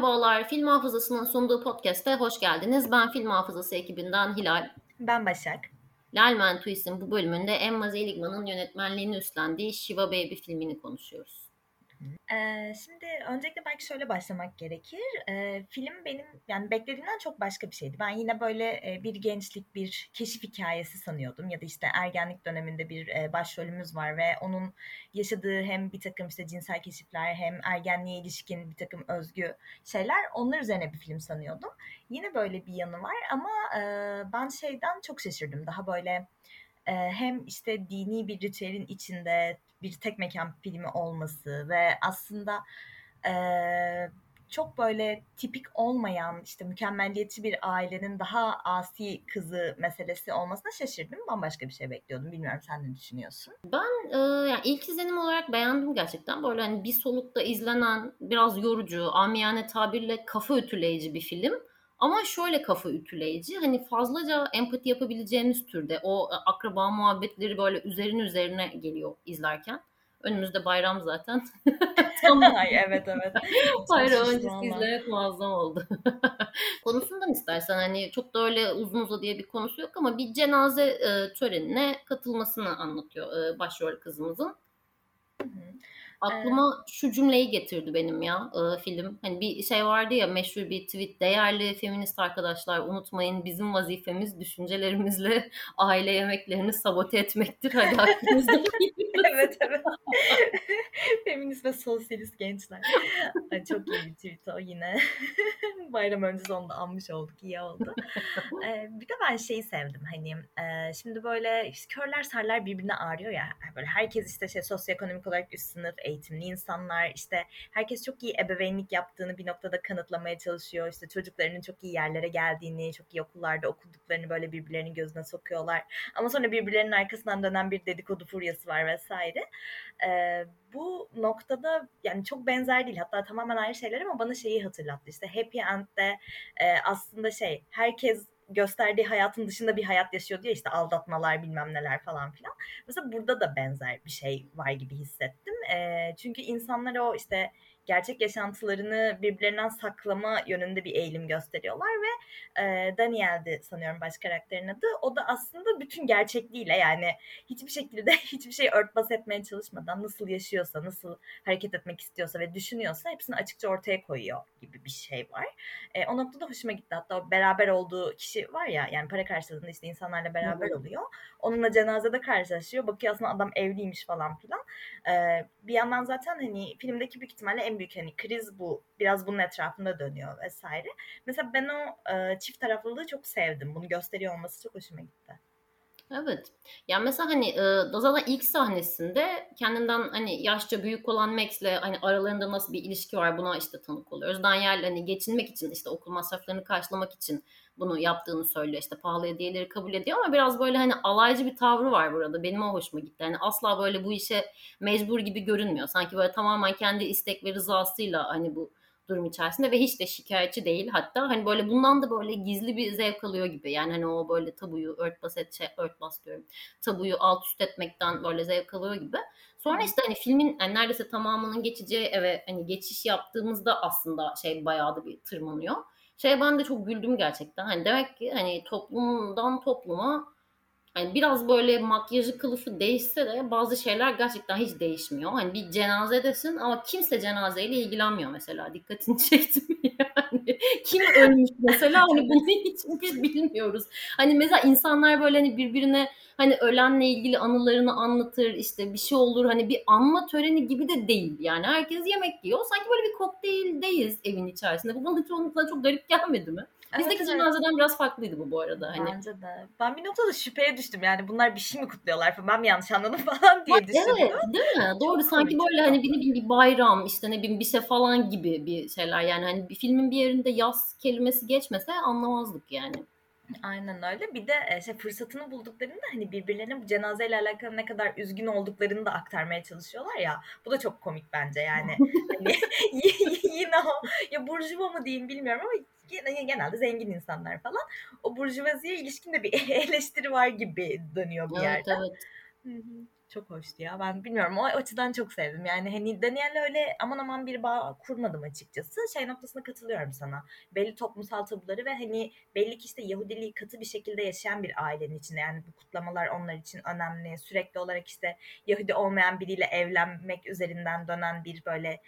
Merhabalar, Film Hafızası'nın sunduğu podcast'e hoş geldiniz. Ben Film Hafızası ekibinden Hilal. Ben Başak. Lalman Twist'in bu bölümünde Emma Seligman'ın yönetmenliğini üstlendiği Shiva Baby filmini konuşuyoruz. Ee, şimdi öncelikle belki şöyle başlamak gerekir. Ee, film benim yani beklediğimden çok başka bir şeydi. Ben yine böyle e, bir gençlik, bir keşif hikayesi sanıyordum. Ya da işte ergenlik döneminde bir e, başrolümüz var ve onun yaşadığı hem bir takım işte cinsel keşifler hem ergenliğe ilişkin bir takım özgü şeyler onlar üzerine bir film sanıyordum. Yine böyle bir yanı var ama e, ben şeyden çok şaşırdım. Daha böyle hem işte dini bir ritüelin içinde bir tek mekan filmi olması ve aslında e, çok böyle tipik olmayan işte mükemmelliyetçi bir ailenin daha asi kızı meselesi olmasına şaşırdım. Bambaşka bir şey bekliyordum. Bilmiyorum sen ne düşünüyorsun? Ben e, yani ilk izlenim olarak beğendim gerçekten. Böyle hani bir solukta izlenen biraz yorucu, amiyane tabirle kafa ütüleyici bir film. Ama şöyle kafa ütüleyici hani fazlaca empati yapabileceğimiz türde o akraba muhabbetleri böyle üzerine üzerine geliyor izlerken. Önümüzde bayram zaten. tamam. Ay, evet evet. bayram öncesi izlemek muazzam oldu. Konusundan istersen hani çok da öyle uzun uza diye bir konusu yok ama bir cenaze e, törenine katılmasını anlatıyor e, başrol kızımızın. Hı hı. Aklıma evet. şu cümleyi getirdi benim ya e, film. Hani bir şey vardı ya meşhur bir tweet. Değerli feminist arkadaşlar unutmayın bizim vazifemiz düşüncelerimizle aile yemeklerini sabote etmektir. Hadi aklınızda Evet evet. feminist ve sosyalist gençler. Ay, çok iyi bir tweet o yine. Bayram öncesi onu da anmış olduk. iyi oldu. Ee, bir de ben şeyi sevdim. Hani e, şimdi böyle işte körler sarlar birbirine ağrıyor ya. Böyle herkes işte şey sosyoekonomik olarak üst sınıf, eğitimli insanlar işte herkes çok iyi ebeveynlik yaptığını bir noktada kanıtlamaya çalışıyor. İşte çocuklarının çok iyi yerlere geldiğini, çok iyi okullarda okuduklarını böyle birbirlerinin gözüne sokuyorlar. Ama sonra birbirlerinin arkasından dönen bir dedikodu furyası var vesaire. Ee, bu noktada yani çok benzer değil hatta tamamen ayrı şeyler ama bana şeyi hatırlattı. İşte Happy End'de e, aslında şey herkes gösterdiği hayatın dışında bir hayat yaşıyor diye işte aldatmalar bilmem neler falan filan. Mesela burada da benzer bir şey var gibi hissettim. E, çünkü insanlar o işte gerçek yaşantılarını birbirlerinden saklama yönünde bir eğilim gösteriyorlar ve e, Daniel'di sanıyorum baş karakterin adı. O da aslında bütün gerçekliğiyle yani hiçbir şekilde hiçbir şey örtbas etmeye çalışmadan nasıl yaşıyorsa, nasıl hareket etmek istiyorsa ve düşünüyorsa hepsini açıkça ortaya koyuyor gibi bir şey var. E, o noktada hoşuma gitti. Hatta o beraber olduğu kişi var ya yani para karşılığında işte insanlarla beraber oluyor. Onunla cenazede karşılaşıyor. Bakıyor aslında adam evliymiş falan filan. E, bir yandan zaten hani filmdeki büyük ihtimalle en büyük hani kriz bu. Biraz bunun etrafında dönüyor vesaire. Mesela ben o e, çift taraflılığı çok sevdim. Bunu gösteriyor olması çok hoşuma gitti. Evet. Yani mesela hani e, zaten ilk sahnesinde kendinden hani yaşça büyük olan Max'le hani aralarında nasıl bir ilişki var buna işte tanık oluyoruz. Daniel hani geçinmek için işte okul masraflarını karşılamak için bunu yaptığını söylüyor. İşte pahalı hediyeleri kabul ediyor ama biraz böyle hani alaycı bir tavrı var burada. Benim o hoşuma gitti. Hani asla böyle bu işe mecbur gibi görünmüyor. Sanki böyle tamamen kendi istek ve rızasıyla hani bu durum içerisinde ve hiç de şikayetçi değil. Hatta hani böyle bundan da böyle gizli bir zevk alıyor gibi. Yani hani o böyle tabuyu örtbas et şey, örtbas diyorum. Tabuyu alt üst etmekten böyle zevk alıyor gibi. Sonra işte hani filmin yani neredeyse tamamının geçeceği eve hani geçiş yaptığımızda aslında şey bayağı da bir tırmanıyor. Şey ben de çok güldüm gerçekten. Hani demek ki hani toplumdan topluma hani biraz böyle makyajı kılıfı değişse de bazı şeyler gerçekten hiç değişmiyor. Hani bir cenazedesin ama kimse cenazeyle ilgilenmiyor mesela. Dikkatini çektim yani. Kim ölmüş mesela hani bunu hiç biz bilmiyoruz. Hani mesela insanlar böyle hani birbirine hani ölenle ilgili anılarını anlatır işte bir şey olur hani bir anma töreni gibi de değil yani herkes yemek yiyor sanki böyle bir kokteyldeyiz evin içerisinde bu bana çoğunlukla çok garip gelmedi mi? Bizdeki evet, cenazeden evet. biraz farklıydı bu bu arada. Hani. Bence de. Ben bir noktada şüpheye düştüm yani bunlar bir şey mi kutluyorlar falan ben mi yanlış anladım falan diye düşündüm. Evet değil mi? Doğru Çok sanki böyle hani bir, bir bayram işte ne bileyim bir şey falan gibi bir şeyler yani hani bir filmin bir yerinde yaz kelimesi geçmese anlamazdık yani. Aynen öyle. Bir de işte fırsatını bulduklarında hani birbirlerine bu cenazeyle alakalı ne kadar üzgün olduklarını da aktarmaya çalışıyorlar ya. Bu da çok komik bence yani. hani, yine o ya burjuva mı diyeyim bilmiyorum ama genelde zengin insanlar falan. O burjuvaziye ilişkin de bir eleştiri var gibi dönüyor bir evet, yerde. Evet. Çok hoştu ya. Ben bilmiyorum o açıdan çok sevdim. Yani hani Daniel'le öyle aman aman bir bağ kurmadım açıkçası. Şey noktasına katılıyorum sana. Belli toplumsal tabuları ve hani belli ki işte Yahudiliği katı bir şekilde yaşayan bir ailenin içinde. Yani bu kutlamalar onlar için önemli. Sürekli olarak işte Yahudi olmayan biriyle evlenmek üzerinden dönen bir böyle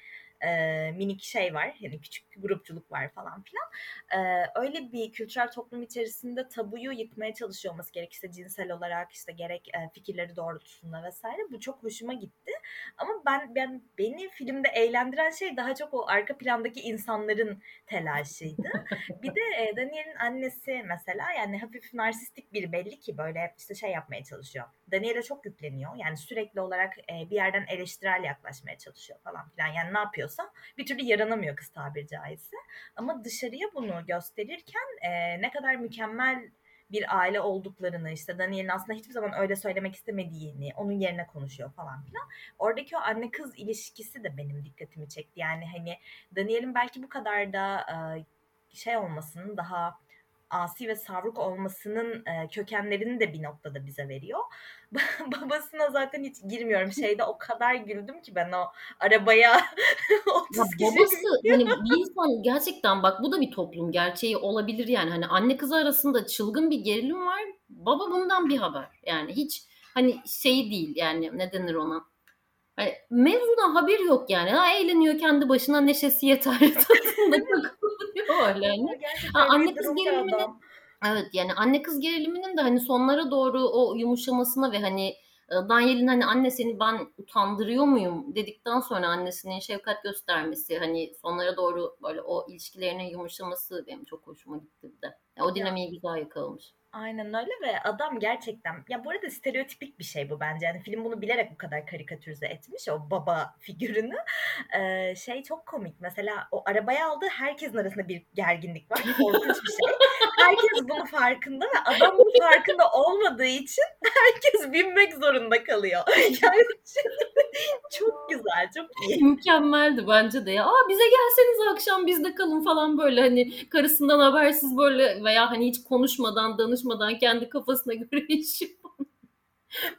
e, minik şey var. Yani küçük bir grupçuluk var falan filan. E, öyle bir kültürel toplum içerisinde tabuyu yıkmaya çalışıyor olması gerek cinsel olarak işte gerek e, fikirleri doğrultusunda vesaire. Bu çok hoşuma gitti. Ama ben ben beni filmde eğlendiren şey daha çok o arka plandaki insanların telaşıydı. bir de e, Daniel'in annesi mesela yani hafif narsistik bir belli ki böyle işte şey yapmaya çalışıyor. Daniel'e çok yükleniyor. Yani sürekli olarak e, bir yerden eleştirel yaklaşmaya çalışıyor falan filan. Yani ne yapıyorsa bir türlü yaranamıyor kız tabiri caizse. Ama dışarıya bunu gösterirken e, ne kadar mükemmel bir aile olduklarını işte Daniel'in aslında hiçbir zaman öyle söylemek istemediğini onun yerine konuşuyor falan filan. Oradaki o anne kız ilişkisi de benim dikkatimi çekti. Yani hani Daniel'in belki bu kadar da e, şey olmasının daha asi ve savruk olmasının e, kökenlerini de bir noktada bize veriyor. Babasına zaten hiç girmiyorum. Şeyde o kadar güldüm ki ben o arabaya 30 ya babası hani bir insan gerçekten bak bu da bir toplum gerçeği olabilir yani. Hani anne kız arasında çılgın bir gerilim var. Baba bundan bir haber. Yani hiç hani şey değil yani ne denir ona? Hani mevzudan haber yok yani. Ha, eğleniyor kendi başına neşesi yeter tadında takılıyor öyle. Hani. Ha, anne kız geriliminin Evet yani anne kız geriliminin de hani sonlara doğru o yumuşamasına ve hani e, Daniel'in hani anne seni ben utandırıyor muyum dedikten sonra annesinin şefkat göstermesi hani sonlara doğru böyle o ilişkilerinin yumuşaması benim çok hoşuma gitti de. Yani o dinamiği güzel yakalamış. Aynen öyle ve adam gerçekten ya bu arada stereotipik bir şey bu bence. Yani film bunu bilerek bu kadar karikatürize etmiş o baba figürünü. Ee, şey çok komik. Mesela o arabaya aldığı herkesin arasında bir gerginlik var. Korkunç bir şey. Herkes bunun farkında ve adam bunun farkında olmadığı için herkes binmek zorunda kalıyor. Yani çok güzel, çok iyi. Mükemmeldi bence de ya. Aa bize gelseniz akşam bizde kalın falan böyle hani karısından habersiz böyle veya hani hiç konuşmadan danış çalışmadan kendi kafasına göre yaşıyor.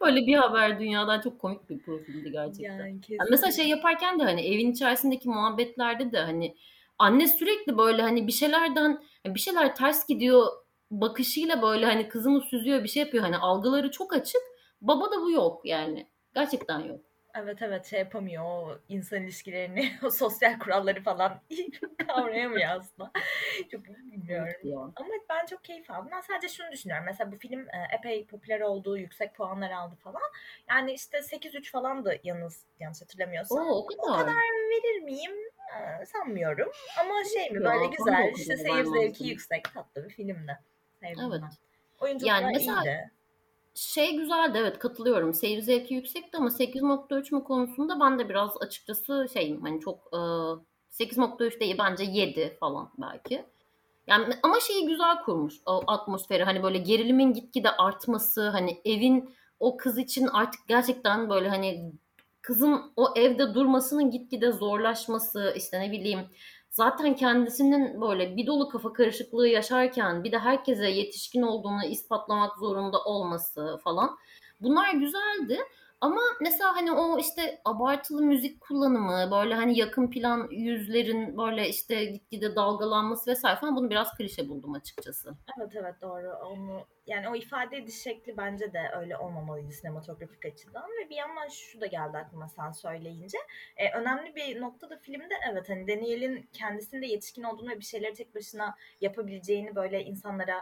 Böyle bir haber dünyadan çok komik bir profildi gerçekten. Yani, yani mesela şey yaparken de hani evin içerisindeki muhabbetlerde de hani anne sürekli böyle hani bir şeylerden bir şeyler ters gidiyor bakışıyla böyle hani kızını süzüyor bir şey yapıyor hani algıları çok açık. Baba da bu yok yani. Gerçekten yok. Evet evet şey yapamıyor o insan ilişkilerini, o sosyal kuralları falan kavrayamıyor aslında. çok bilmiyorum. Ama ben çok keyif aldım. Ben sadece şunu düşünüyorum. Mesela bu film e, epey popüler oldu, yüksek puanlar aldı falan. Yani işte 8-3 falan da yalnız yanlış hatırlamıyorsam. Oo, o, kadar. o kadar verir miyim? Ee, sanmıyorum. Ama şey mi böyle güzel, işte seyir zevki yüksek, tatlı bir filmdi. Sevdim evet. ben. Oyunculuklar yani mesela... iyiydi şey güzeldi evet katılıyorum. Seyir zevki yüksekti ama 8.3 mu konusunda ben de biraz açıkçası şeyim hani çok e, 8.3 değil bence 7 falan belki. Yani ama şeyi güzel kurmuş o atmosferi hani böyle gerilimin gitgide artması hani evin o kız için artık gerçekten böyle hani kızın o evde durmasının gitgide zorlaşması işte ne bileyim zaten kendisinin böyle bir dolu kafa karışıklığı yaşarken bir de herkese yetişkin olduğunu ispatlamak zorunda olması falan. Bunlar güzeldi. Ama mesela hani o işte abartılı müzik kullanımı, böyle hani yakın plan yüzlerin böyle işte gitgide dalgalanması vesaire falan bunu biraz klişe buldum açıkçası. Evet evet doğru. Onu yani o ifade ediş şekli bence de öyle olmamalıydı sinematografik açıdan ve bir yandan şu da geldi aklıma sen söyleyince. Ee, önemli bir nokta da filmde evet hani Daniel'in kendisinde yetişkin olduğunu ve bir şeyleri tek başına yapabileceğini böyle insanlara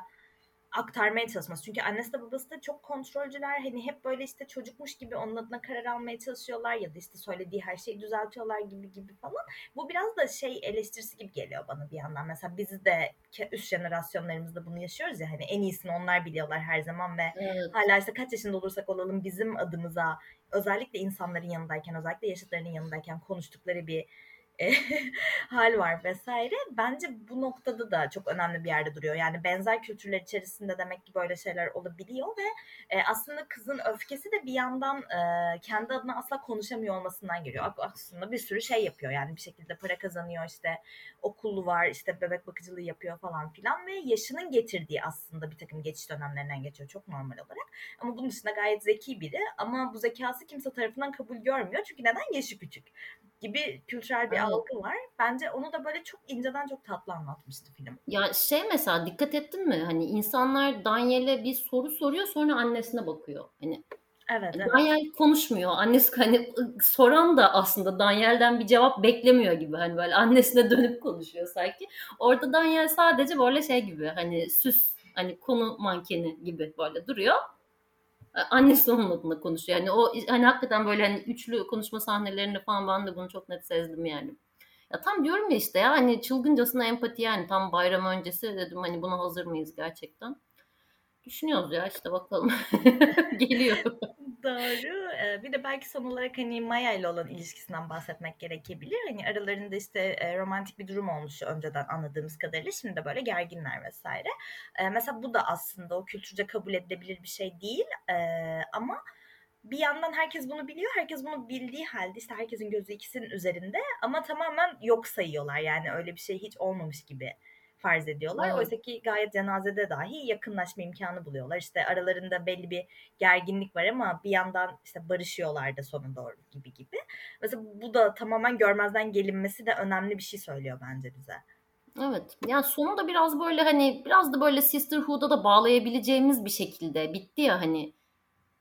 aktarmaya çalışması. Çünkü annesi de babası da çok kontrolcüler. Hani hep böyle işte çocukmuş gibi onun adına karar almaya çalışıyorlar ya da işte söylediği her şeyi düzeltiyorlar gibi gibi falan. Bu biraz da şey eleştirisi gibi geliyor bana bir yandan. Mesela biz de üst jenerasyonlarımızda bunu yaşıyoruz ya hani en iyisini onlar biliyorlar her zaman ve evet. hala işte kaç yaşında olursak olalım bizim adımıza özellikle insanların yanındayken özellikle yaşıtlarının yanındayken konuştukları bir hal var vesaire. Bence bu noktada da çok önemli bir yerde duruyor. Yani benzer kültürler içerisinde demek ki böyle şeyler olabiliyor ve e, aslında kızın öfkesi de bir yandan e, kendi adına asla konuşamıyor olmasından geliyor. Aslında bir sürü şey yapıyor yani bir şekilde para kazanıyor işte okulu var işte bebek bakıcılığı yapıyor falan filan ve yaşının getirdiği aslında bir takım geçiş dönemlerinden geçiyor çok normal olarak. Ama bunun dışında gayet zeki biri ama bu zekası kimse tarafından kabul görmüyor çünkü neden yaşı küçük gibi kültürel bir evet. algı var. Bence onu da böyle çok inceden çok tatlı anlatmıştı film. Ya şey mesela dikkat ettin mi? Hani insanlar Daniel'e bir soru soruyor sonra annesine bakıyor. Hani Evet, evet. Daniel konuşmuyor. Annesi hani soran da aslında Daniel'den bir cevap beklemiyor gibi. Hani böyle annesine dönüp konuşuyor sanki. Orada Daniel sadece böyle şey gibi hani süs hani konu mankeni gibi böyle duruyor. Annesi onun adına konuşuyor. Yani o hani hakikaten böyle hani üçlü konuşma sahnelerinde falan ben de bunu çok net sezdim yani. Ya tam diyorum ya işte ya hani çılgıncasına empati yani tam bayram öncesi dedim hani buna hazır mıyız gerçekten. Düşünüyoruz ya işte bakalım. Geliyor. Doğru. bir de belki son olarak hani Maya ile olan ilişkisinden bahsetmek gerekebilir. Hani aralarında işte romantik bir durum olmuş önceden anladığımız kadarıyla. Şimdi de böyle gerginler vesaire. mesela bu da aslında o kültürce kabul edilebilir bir şey değil. ama bir yandan herkes bunu biliyor. Herkes bunu bildiği halde işte herkesin gözü ikisinin üzerinde ama tamamen yok sayıyorlar. Yani öyle bir şey hiç olmamış gibi farz ediyorlar. Evet. Oysa ki gayet cenazede dahi yakınlaşma imkanı buluyorlar. İşte aralarında belli bir gerginlik var ama bir yandan işte barışıyorlar da sona doğru gibi gibi. Mesela bu da tamamen görmezden gelinmesi de önemli bir şey söylüyor bence bize. Evet. Yani sonu da biraz böyle hani biraz da böyle Sisterhood'a da bağlayabileceğimiz bir şekilde bitti ya hani.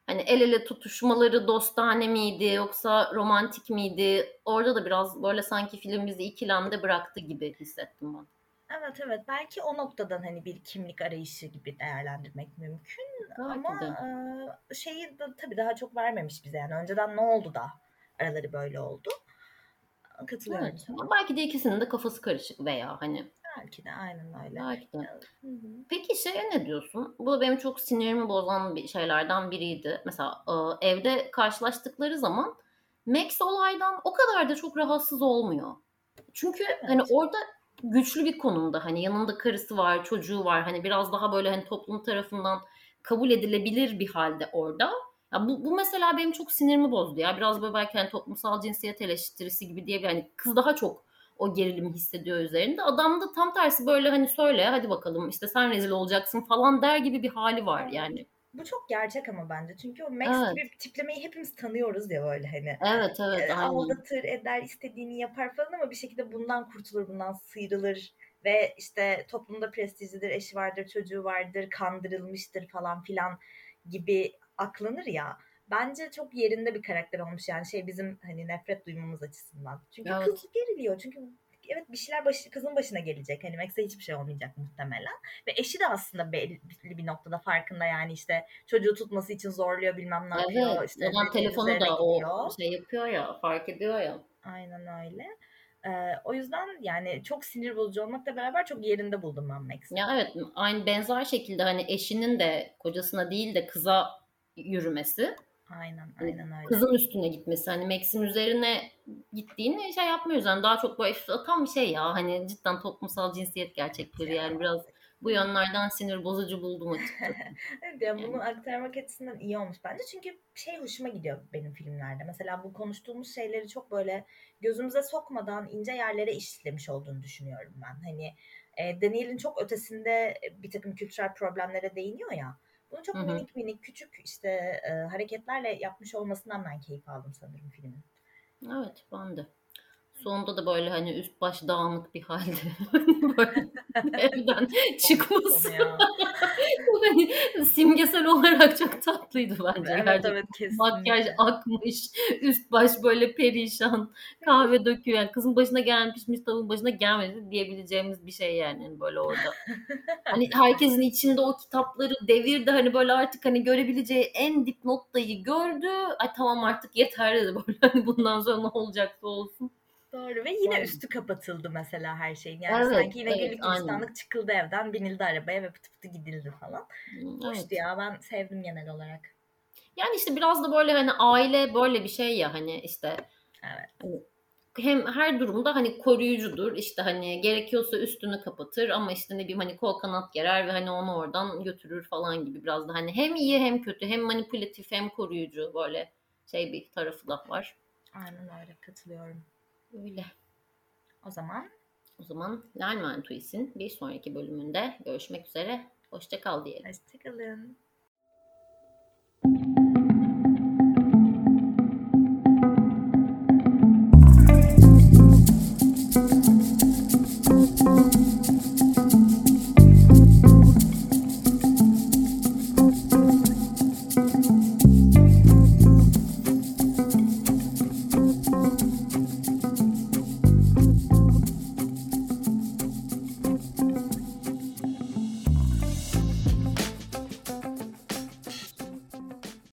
Hani el ele tutuşmaları dostane miydi yoksa romantik miydi? Orada da biraz böyle sanki film bizi ikilemde bıraktı gibi hissettim ben. Evet evet belki o noktadan hani bir kimlik arayışı gibi değerlendirmek mümkün belki ama e, şeyi de tabii daha çok vermemiş bize yani önceden ne oldu da araları böyle oldu. Katılıyorum. Evet. Ama belki de ikisinin de kafası karışık veya hani. Belki de aynen öyle. Belki de. Peki şeye ne diyorsun? Bu benim çok sinirimi bozan bir şeylerden biriydi. Mesela evde karşılaştıkları zaman Max olaydan o kadar da çok rahatsız olmuyor. Çünkü evet. hani orada güçlü bir konumda hani yanında karısı var, çocuğu var. Hani biraz daha böyle hani toplum tarafından kabul edilebilir bir halde orada. Ya bu, bu mesela benim çok sinirimi bozdu ya. Biraz böyle belki hani toplumsal cinsiyet eleştirisi gibi diye hani kız daha çok o gerilimi hissediyor üzerinde. Adam da tam tersi böyle hani söyle hadi bakalım işte sen rezil olacaksın falan der gibi bir hali var yani. Bu çok gerçek ama bence. Çünkü o Max evet. gibi tiplemeyi hepimiz tanıyoruz ya böyle hani. Evet evet. E, aldatır, eder, istediğini yapar falan ama bir şekilde bundan kurtulur, bundan sıyrılır. Ve işte toplumda prestijlidir, eşi vardır, çocuğu vardır, kandırılmıştır falan filan gibi aklanır ya. Bence çok yerinde bir karakter olmuş yani şey bizim hani nefret duymamız açısından. Çünkü evet. kız geriliyor. Çünkü evet bir şeyler başı, kızın başına gelecek. Hani Max'e hiçbir şey olmayacak muhtemelen. Ve eşi de aslında belli bir noktada farkında yani işte çocuğu tutması için zorluyor bilmem ne evet, yapıyor. İşte adam telefonu da gidiyor. o şey yapıyor ya fark ediyor ya. Aynen öyle. Ee, o yüzden yani çok sinir bozucu olmakla beraber çok yerinde buldum ben Max'i. Ya evet aynı benzer şekilde hani eşinin de kocasına değil de kıza yürümesi Aynen, hani aynen öyle. Kızın üstüne gitmesi. Hani Max'in üzerine gittiğini şey yapmıyoruz. Yani daha çok böyle tam bir şey ya. Hani cidden toplumsal cinsiyet gerçekleri yani biraz bu yönlerden sinir bozucu buldum açıkçası. evet yani bunu aktarmak açısından iyi olmuş bence. Çünkü şey hoşuma gidiyor benim filmlerde. Mesela bu konuştuğumuz şeyleri çok böyle gözümüze sokmadan ince yerlere işlemiş olduğunu düşünüyorum ben. Hani e, Daniel'in çok ötesinde bir takım kültürel problemlere değiniyor ya. Bunu çok Hı-hı. minik minik küçük işte e, hareketlerle yapmış olmasından ben keyif aldım sanırım filmin. Evet ben de. Sonunda da böyle hani üst baş dağınık bir halde böyle evden çıkması. hani simgesel olarak çok tatlıydı bence. Evet Gerçekten. evet kesinlikle. Makyaj akmış, üst baş böyle perişan, kahve döküyor. Yani kızın başına gelmişmiş, tavuğun başına gelmedi diyebileceğimiz bir şey yani böyle orada. hani herkesin içinde o kitapları devirdi hani böyle artık hani görebileceği en dip noktayı gördü. Ay tamam artık yeter dedi böyle hani bundan sonra ne olacaksa olsun. Doğru ve yine Doğru. üstü kapatıldı mesela her şeyin. Yani evet, sanki yine evet, gülistanlık çıkıldı evden, binildi arabaya ve pıtı pıtı gidildi falan. Evet. Hoştu ya ben sevdim genel olarak. Yani işte biraz da böyle hani aile böyle bir şey ya hani işte evet. Hani hem her durumda hani koruyucudur. İşte hani gerekiyorsa üstünü kapatır ama işte ne bileyim hani kol kanat gerer ve hani onu oradan götürür falan gibi biraz da hani hem iyi hem kötü hem manipülatif hem koruyucu böyle şey bir tarafı da var. Aynen öyle katılıyorum. Öyle. O zaman O zaman Lerman Tuis'in bir sonraki bölümünde görüşmek üzere. Hoşça kal diyelim. hoşçakalın.